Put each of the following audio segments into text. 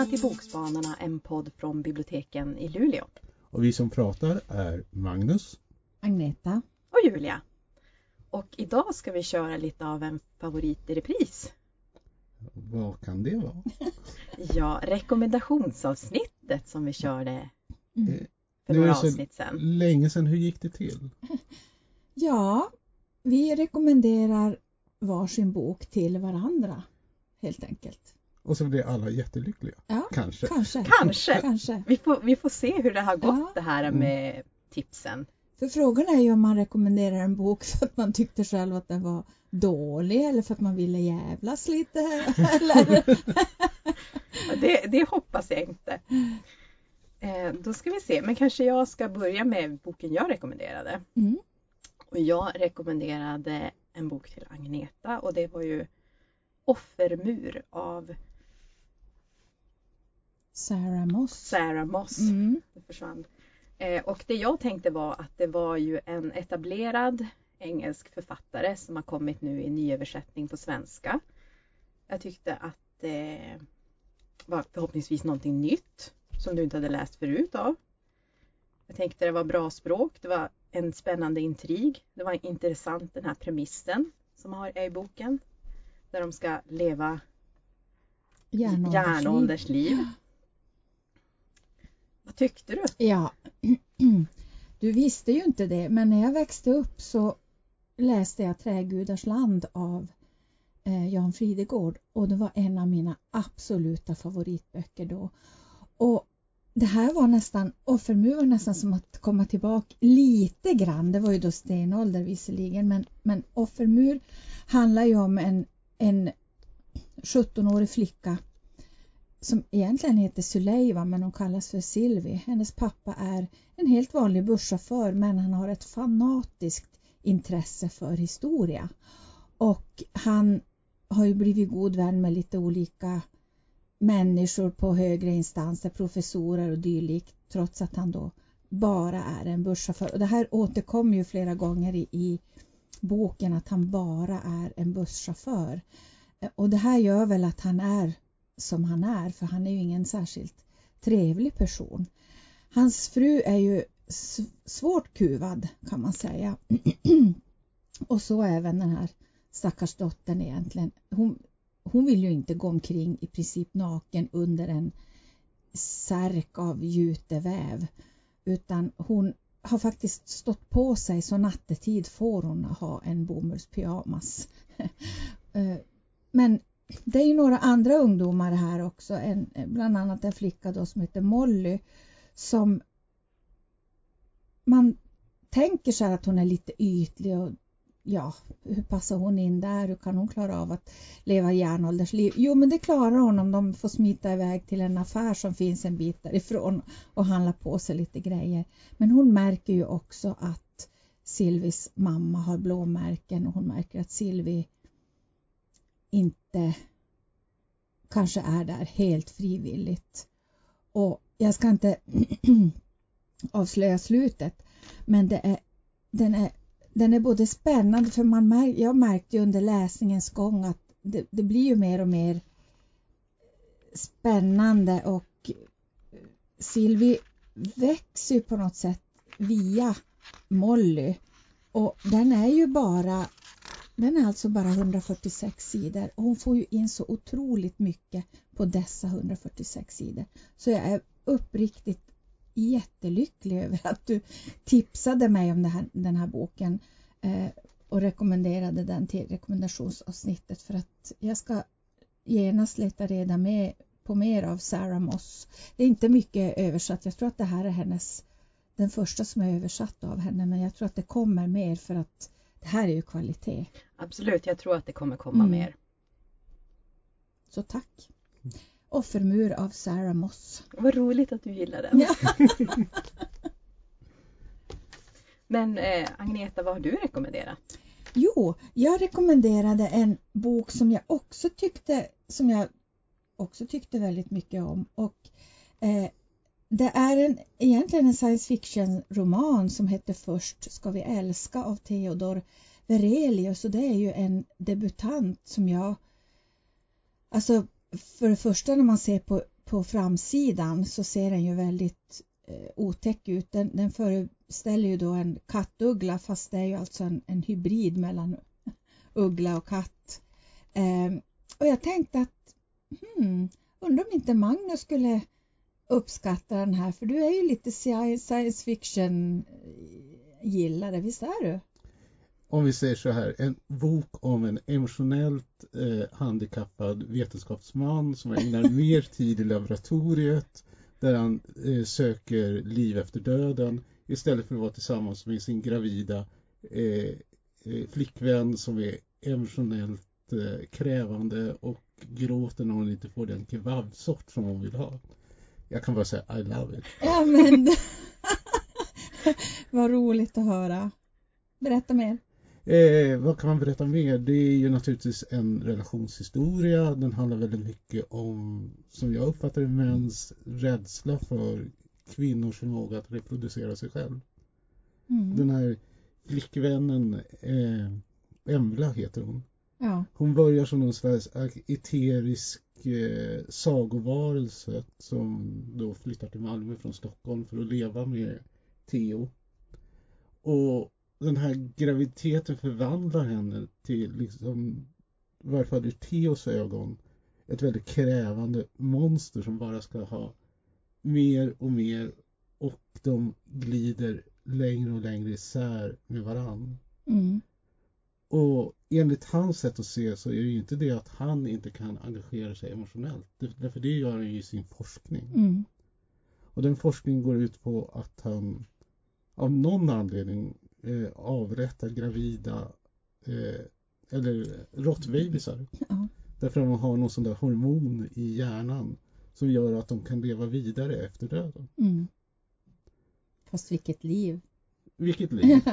Välkomna till Bokspanarna, en podd från biblioteken i Luleå. Och vi som pratar är Magnus, Agneta och Julia. Och idag ska vi köra lite av en favorit i repris. Vad kan det vara? Ja, rekommendationsavsnittet som vi körde Mm. för några avsnitt sedan. Länge sedan, hur gick det till? Ja, vi rekommenderar varsin bok till varandra helt enkelt. Och så blev alla jättelyckliga. Ja, Kanske. kanske. Kanske. kanske. Vi får, vi får se hur det har gått Ja. det här med tipsen. För frågan är ju om man rekommenderar en bok för att man tyckte själv att den var dålig eller för att man ville jävlas lite. Eller? Det, det hoppas jag inte. Eh, då ska vi se, men kanske jag ska börja med boken jag rekommenderade. Mm. Och jag rekommenderade en bok till Agneta och det var ju Offermur av Sarah Moss. Sarah Moss. Mm. Det försvann. Eh, och det jag tänkte var att det var ju en etablerad engelsk författare som har kommit nu i nyöversättning på svenska. Jag tyckte att det var förhoppningsvis någonting nytt som du inte hade läst förut av. Jag tänkte det var bra språk, det var en spännande intrig, det var intressant den här premissen som har i boken. Där de ska leva Järnåldersliv. järnåldersliv. Vad tyckte du? Ja, du visste ju inte det, men när jag växte upp så läste jag Trägudars land av eh, Jan Fridegård och det var en av mina absoluta favoritböcker då. Och det här var nästan, Offermur var nästan som att komma tillbaka lite grann, det var ju då stenålder visserligen, men, men Offermur handlar ju om en, en 17-årig flicka som egentligen heter Suleiva men hon kallas för Silvi. Hennes pappa är en helt vanlig busschaufför men han har ett fanatiskt intresse för historia. Och han har ju blivit god vän med lite olika människor på högre instanser, professorer och dylikt trots att han då bara är en busschaufför. Och det här återkommer ju flera gånger i, i boken att han bara är en busschaufför. Eh, och det här gör väl att han är som han är för han är ju ingen särskilt trevlig person. Hans fru är ju svårt kuvad kan man säga. Och så även den här stackars dottern egentligen. Hon, hon vill ju inte gå omkring i princip naken under en särk av juteväv utan hon har faktiskt stått på sig så nattetid får hon ha en bomullspyjamas. Eh, men det är ju några andra ungdomar här också, en, eh, bland annat en flicka då som heter Molly som man tänker sig att hon är lite ytlig och ja, hur passar hon in där? Hur kan hon klara av att leva järnåldersliv? Jo, men det klarar hon om de får smita iväg till en affär som finns en bit därifrån och handla på sig lite grejer. Men hon märker ju också att Silvis mamma har blåmärken och hon märker att Silvi inte kanske är där helt frivilligt. Och jag ska inte avslöja slutet men det är, den, är, den är både spännande för man mär, jag märkte ju under läsningens gång att det, det blir ju mer och mer spännande och eh, Silvi växer ju på något sätt via Molly och den är ju bara den är alltså bara 146 sidor och hon får ju in så otroligt mycket på dessa 146 sidor. Så jag är uppriktigt jättelycklig över att du tipsade mig om här, den här boken eh, och rekommenderade den till rekommendationsavsnittet för att jag ska genast leta reda med på mer av Sarah Moss. Det är inte mycket översatt. Jag tror att det här är hennes den första som är översatt av henne men jag tror att det kommer mer för att det här är ju kvalitet. Absolut, jag tror att det kommer komma Mm. mer. Så tack. Offermur av Sarah Moss. Vad roligt att du gillar den. Ja. Men eh, Agneta, vad har du rekommenderat? Jo, jag rekommenderade en bok som jag också tyckte som jag också tyckte väldigt mycket om och eh, det är en, egentligen en science fiction roman som heter Först ska vi älska av Theodor Verelius och det är ju en debutant som jag alltså för det första när man ser på, på framsidan så ser den ju väldigt eh, otäck ut. Den, den föreställer ju då en kattuggla fast det är ju alltså en, en hybrid mellan uggla och katt. Eh, och jag tänkte att hmm, undrar om inte Magnus skulle uppskatta den här för du är ju lite science fiction gillare, visst är du? Om vi säger så här, en bok om en emotionellt eh, handikappad vetenskapsman som ägnar mer tid i laboratoriet där han eh, söker liv efter döden istället för att vara tillsammans med sin gravida eh, eh flickvän som är emotionellt eh, krävande och gråter när hon inte får den kebabsort som hon vill ha. Jag kan bara säga I love it. Ja men vad roligt att höra. Berätta mer. Eh, vad kan man berätta mer? Det är ju naturligtvis en relationshistoria. Den handlar väldigt mycket om, som jag uppfattar det, mäns rädsla för kvinnors förmåga att reproducera sig själv. Mm. Den här flickvännen, eh, Embla heter hon. Ja. Hon börjar som någon slags eterisk eh, sagovarelse som då flyttar till Malmö från Stockholm för att leva med Theo. Och den här graviditeten förvandlar henne till, liksom, i varje fall ur Theos ögon, ett väldigt krävande monster som bara ska ha mer och mer och de glider längre och längre isär med varann. Mm. Och enligt hans sätt att se så är det ju inte det att han inte kan engagera sig emotionellt. Därför det gör han ju i sin forskning. Mm. Och den forskningen går ut på att han av någon anledning eh, avrättar gravida eh, eller råttbebisar. Ja. Därför att de har någon sån där hormon i hjärnan som gör att de kan leva vidare efter döden. Mm. Fast vilket liv. Vilket liv.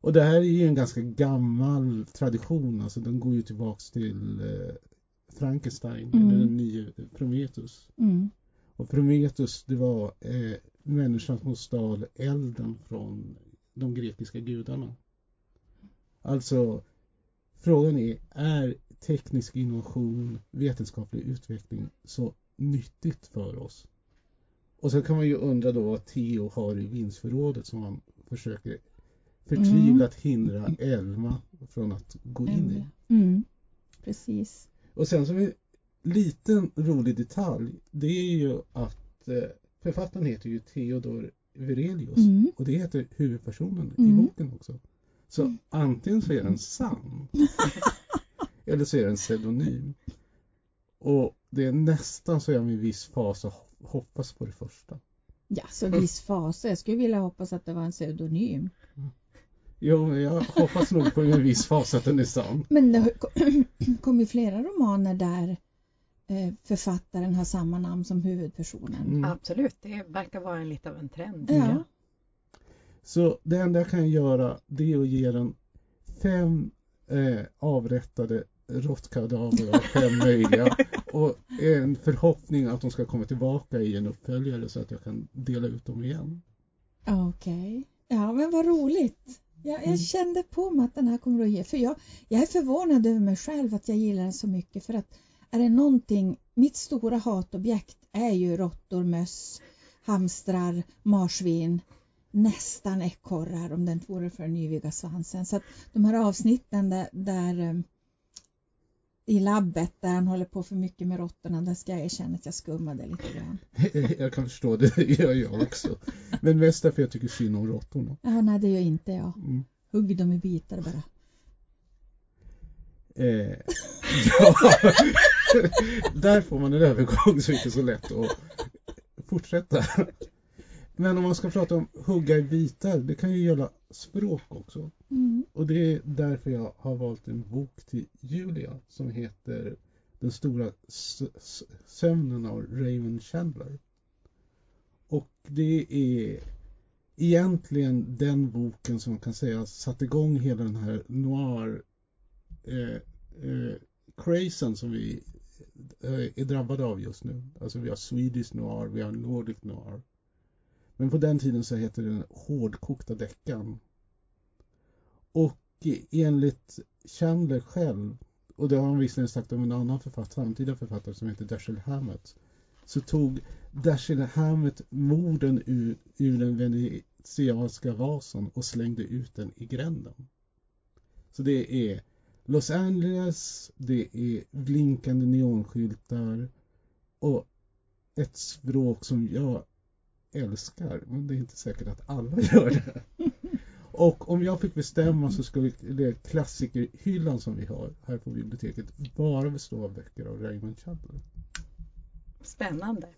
Och det här är ju en ganska gammal tradition, alltså den går ju tillbaks till eh, Frankenstein, mm. eller den nya Prometheus. Mm. Och Prometheus det var eh, människan som stal elden från de grekiska gudarna. Alltså, frågan är, är teknisk innovation, vetenskaplig utveckling så nyttigt för oss? Och sen kan man ju undra då vad Theo har i vinstförrådet som han försöker förtvivlat mm. hindra Elma från att gå in i. Mm. Precis. Och sen som en liten rolig detalj, det är ju att eh, författaren heter ju Theodor Virelius mm. och det heter huvudpersonen i Mm. boken också. Så antingen så är den sann eller så är den pseudonym. Och det är nästan så jag med viss fasa hoppas på det första. Ja, så viss fasa. Jag skulle vilja hoppas att det var en pseudonym. Jo, jag hoppas nog på en viss fas att den är sann. Men det har kommit flera romaner där författaren har samma namn som huvudpersonen. Mm. Absolut, det verkar vara en lite av en trend. Ja. Så det enda jag kan göra det är att ge den fem eh, avrättade råttkadaver av fem möjliga och en förhoppning att de ska komma tillbaka i en uppföljare så att jag kan dela ut dem igen. Okej. Okay. Ja, men vad roligt. Jag, jag mm. kände på mig att den här kommer att ge, för jag, jag är förvånad över mig själv att jag gillar den så mycket för att är det någonting, mitt stora hatobjekt är ju råttor, möss, hamstrar, marsvin, nästan ekorrar om det inte vore för den yviga svansen. Så att de här avsnitten där, där eh, i labbet där han håller på för mycket med råttorna, där ska jag erkänna att jag skummade lite grann. Jag kan förstå det, det gör jag också. Men mest därför jag tycker synd om råttorna. Ja, nej det gör inte jag. Mm. Hugg dem i bitar bara. Eh, ja, där får man en övergång så det är inte så lätt att fortsätta. Men om man ska prata om hugga i bitar, det kan ju gälla språk också. Mm. Och det är därför jag har valt en bok till Julia som heter Den stora sömnen av Raymond Chandler. Och det är egentligen den boken som man kan säga satte igång hela den här noir eh, eh, crazen som vi Eh, är drabbade av just nu. Alltså vi har Swedish noir, vi har Nordic noir. Men på den tiden så hette den hårdkokta deckan. Och eh, enligt Chandler själv, och det har han visserligen sagt om en annan författare, samtida författare som heter Dashiell Hammett, så tog Dashiell Hammett morden ur, ur den venetianska vasen och slängde ut den i gränden. Så det är Los Angeles, det är blinkande neonskyltar och ett språk som jag älskar, men det är inte säkert att alla gör det. Och om jag fick bestämma så skulle klassikerhyllan som vi har här på biblioteket bara bestå av böcker av Raymond Chandler. Spännande.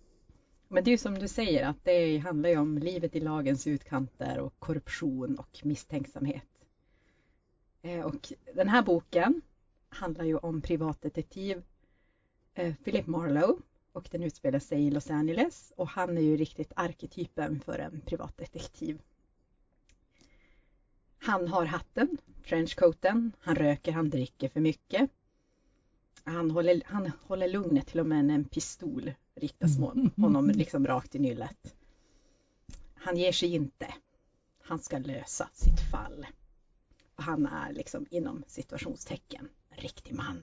Men det är ju som du säger att det handlar ju om livet i lagens utkanter och korruption och misstänksamhet. Eh, och den här boken handlar ju om privatdetektiv eh, Philip Marlowe och den utspelar sig i Los Angeles och han är ju riktigt arketypen för en privatdetektiv. Han har hatten, trenchcoaten, han röker, han dricker för mycket. Han håller, han håller lugnet till och med när en pistol riktas mot honom liksom rakt i nyllet. Han ger sig inte. Han ska lösa sitt fall. Han är liksom inom situationstecken en riktig man.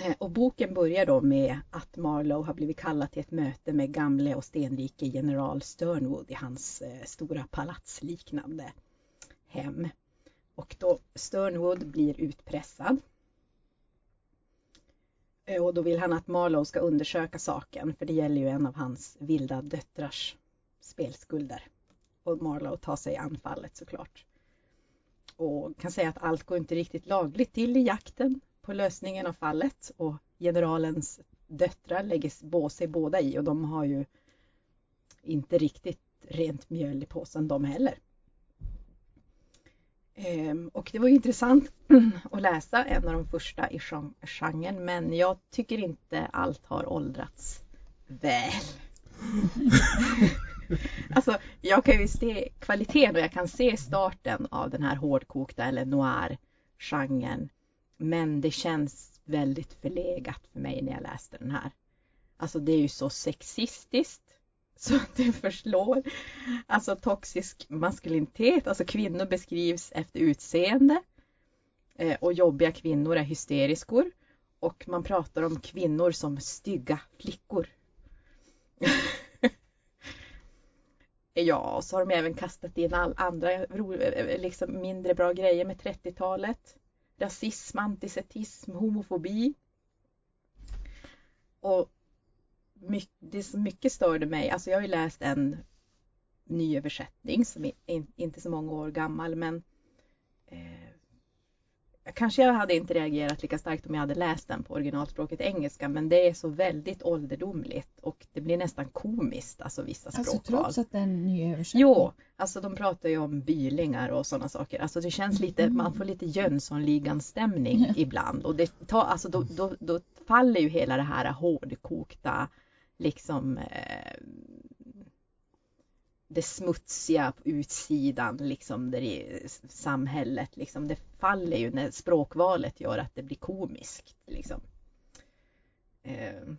Eh, och boken börjar då med att Marlowe har blivit kallad till ett möte med gamle och stenrike general Sternwood i hans eh, stora palatsliknande hem. Och då Sternwood blir utpressad. Eh, och då vill han att Marlowe ska undersöka saken för det gäller ju en av hans vilda döttrars spelskulder. Och Marlowe tar sig anfallet såklart. Och kan säga att allt går inte riktigt lagligt till i jakten på lösningen av fallet och generalens döttrar lägger sig båda i och de har ju inte riktigt rent mjöl i påsen de heller. Ehm, och det var ju intressant att läsa en av de första i genren men jag tycker inte allt har åldrats väl. alltså jag kan ju se kvaliteten och jag kan se starten av den här hårdkokta eller noir-genren men det känns väldigt förlegat för mig när jag läste den här. Alltså det är ju så sexistiskt så att det förslår. Alltså toxisk maskulinitet, alltså kvinnor beskrivs efter utseende eh, och jobbiga kvinnor är hysteriskor och man pratar om kvinnor som stygga flickor. ja, och så har de även kastat in all andra liksom mindre bra grejer med 30-talet rasism, antisemitism, homofobi. Och det som mycket störde mig, alltså jag har ju läst en nyöversättning som är inte så många år gammal men eh, kanske jag hade inte reagerat lika starkt om jag hade läst den på originalspråket engelska men det är så väldigt ålderdomligt och det blir nästan komiskt, alltså vissa alltså, språkval. Alltså trots att det är en ny översättning? Jo, alltså de pratar ju om bylingar och sådana saker. Alltså det känns lite, mm. man får lite Jönssonligan-stämning mm. ibland och det tar, alltså då, då, då faller ju hela det här hårdkokta liksom eh, det smutsiga på utsidan liksom där i samhället liksom det faller ju när språkvalet gör att det blir komiskt liksom. Eh,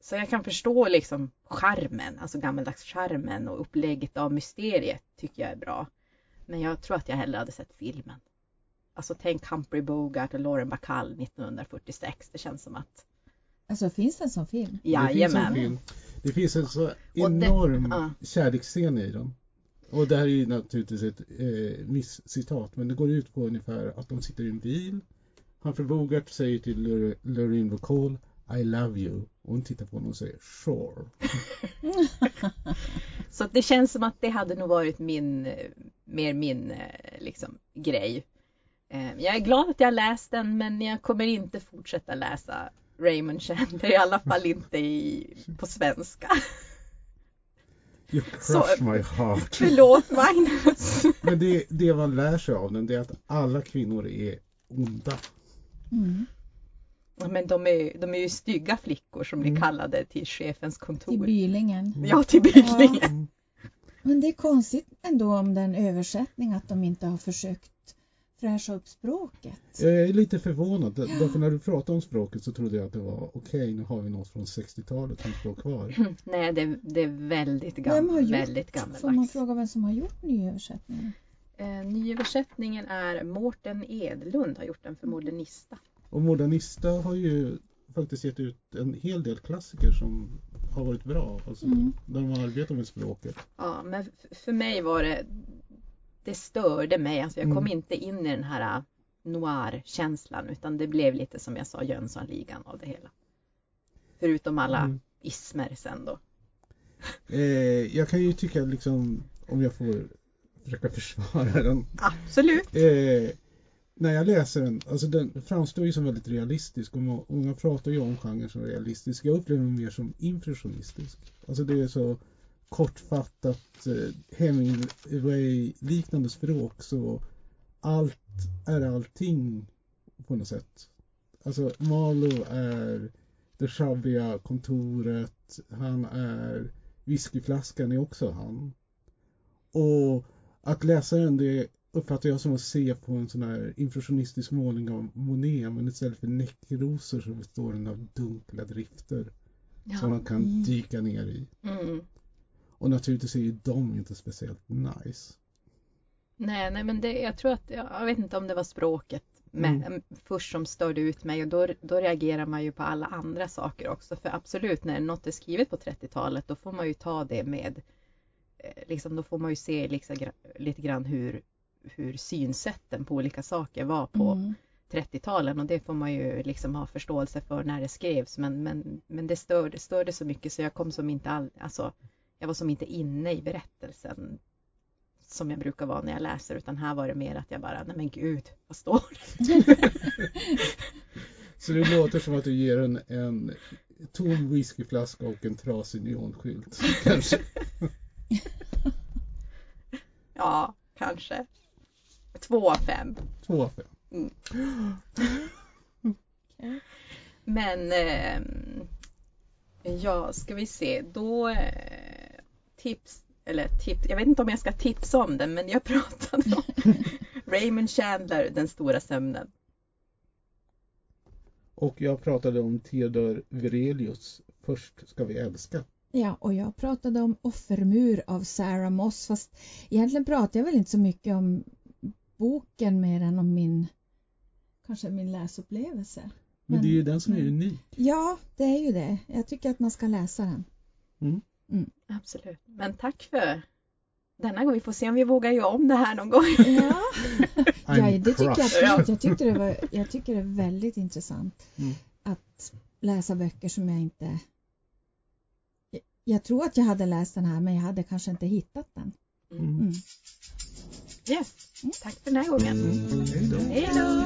så jag kan förstå liksom charmen, alltså gammaldags charmen och upplägget av mysteriet tycker jag är bra. Men jag tror att jag hellre hade sett filmen. Alltså tänk Humphrey Bogart och Lauren Bacall 1946. Det känns som att Alltså finns det en sån film? Jajamän. Det finns en så enorm ja. kärleksscen i den. Och det här är ju naturligtvis ett eh, misscitat men det går ut på ungefär att de sitter i en bil. Humphrey Bogart säger till Loreen Bacall I love you. Och hon tittar på honom och säger sure. så det känns som att det hade nog varit min, mer min eh, liksom, grej. Eh, jag är glad att jag läst den men jag kommer inte fortsätta läsa Raymond Chandler, i alla fall inte i, på svenska. You crush Så, my heart. Förlåt Magnus. Men det, det man lär sig av den det är att alla kvinnor är onda. Mm. Men de är, de är ju stygga flickor som blir mm. kallade till chefens kontor. Till Bylingen. Ja, till Bylingen. Ja. Men det är konstigt ändå om den översättning att de inte har försökt fräscha upp språket. Jag är lite förvånad. Ja. Därför när du pratade om språket så trodde jag att det var okej, okay, nu har vi något från 60-talet som står kvar. Nej, det, det, är väldigt, gam gjort, väldigt gammaldags. Får man fråga vem som har gjort nyöversättningen? Eh, nyöversättningen är Mårten Edlund har gjort den för Modernista. Och Modernista har ju faktiskt gett ut en hel del klassiker som har varit bra. Alltså, Mm. Där de arbetar med språket. Ja, men för mig var det, det störde mig. Alltså jag kom Mm. inte in i den här äh, noir-känslan utan det blev lite som jag sa Jönssonligan av det hela. Förutom alla Mm. ismer sen då. Eh, jag kan ju tycka liksom, om jag får försöka försvara den. Absolut. Eh, när jag läser den, alltså den framstår ju som väldigt realistisk och må- många pratar ju om genren som realistisk. Jag upplever den mer som impressionistisk. Alltså det är så kortfattat eh, Hemingway-liknande språk så allt är allting på något sätt. Alltså Marlowe är det sjabbiga kontoret, han är whiskyflaskan är också han. Och att läsa den det uppfattar jag som att se på en sån här impressionistisk målning av Monet men istället för näckrosor så består den av dunkla drifter som Ja. man kan dyka ner i. Mm. Och naturligtvis är ju de inte speciellt nice. Nej, nej men det, jag tror att, jag vet inte om det var språket med, Mm. först som störde ut mig och då, då reagerar man ju på alla andra saker också. För absolut, när något är skrivet på 30-talet då får man ju ta det med, eh, liksom, då får man ju se liksom, lite grann hur, hur synsätten på olika saker var på Mm. 30-talen och det får man ju liksom ha förståelse för när det skrevs men, men, men det störde, störde så mycket så jag kom som inte all, alltså jag var som inte inne i berättelsen som jag brukar vara när jag läser utan här var det mer att jag bara, nej men gud, vad står det? Så det låter som att du ger en, en tom whiskyflaska och en trasig neonskylt. Kanske. Ja, kanske. Två av fem. Två av fem. Okej. Men ehm, ja, ska vi se, då eh, tips, eller tips, jag vet inte om jag ska tipsa om den men jag pratade om Raymond Chandler, Den stora sömnen. Och jag pratade om Theodor Virelius. Först ska vi älska. Ja, och jag pratade om Offermur av Sarah Moss fast egentligen pratar jag väl inte så mycket om boken mer än om min kanske min läsupplevelse. Men, Men- det är ju den som är mm. unik. Ja, det är ju det. Jag tycker att man ska läsa den. Absolut. Men tack för denna gång. Vi får se om vi vågar göra om det här någon gång. Ja, ja det tycker jag absolut. Jag tyckte det var, jag tycker det är väldigt intressant Mm. att läsa böcker som jag inte... Jag tror att jag hade läst den här men jag hade kanske inte hittat den. Mm. Mm. Yes. Tack för den här gången. Mm. Hej då!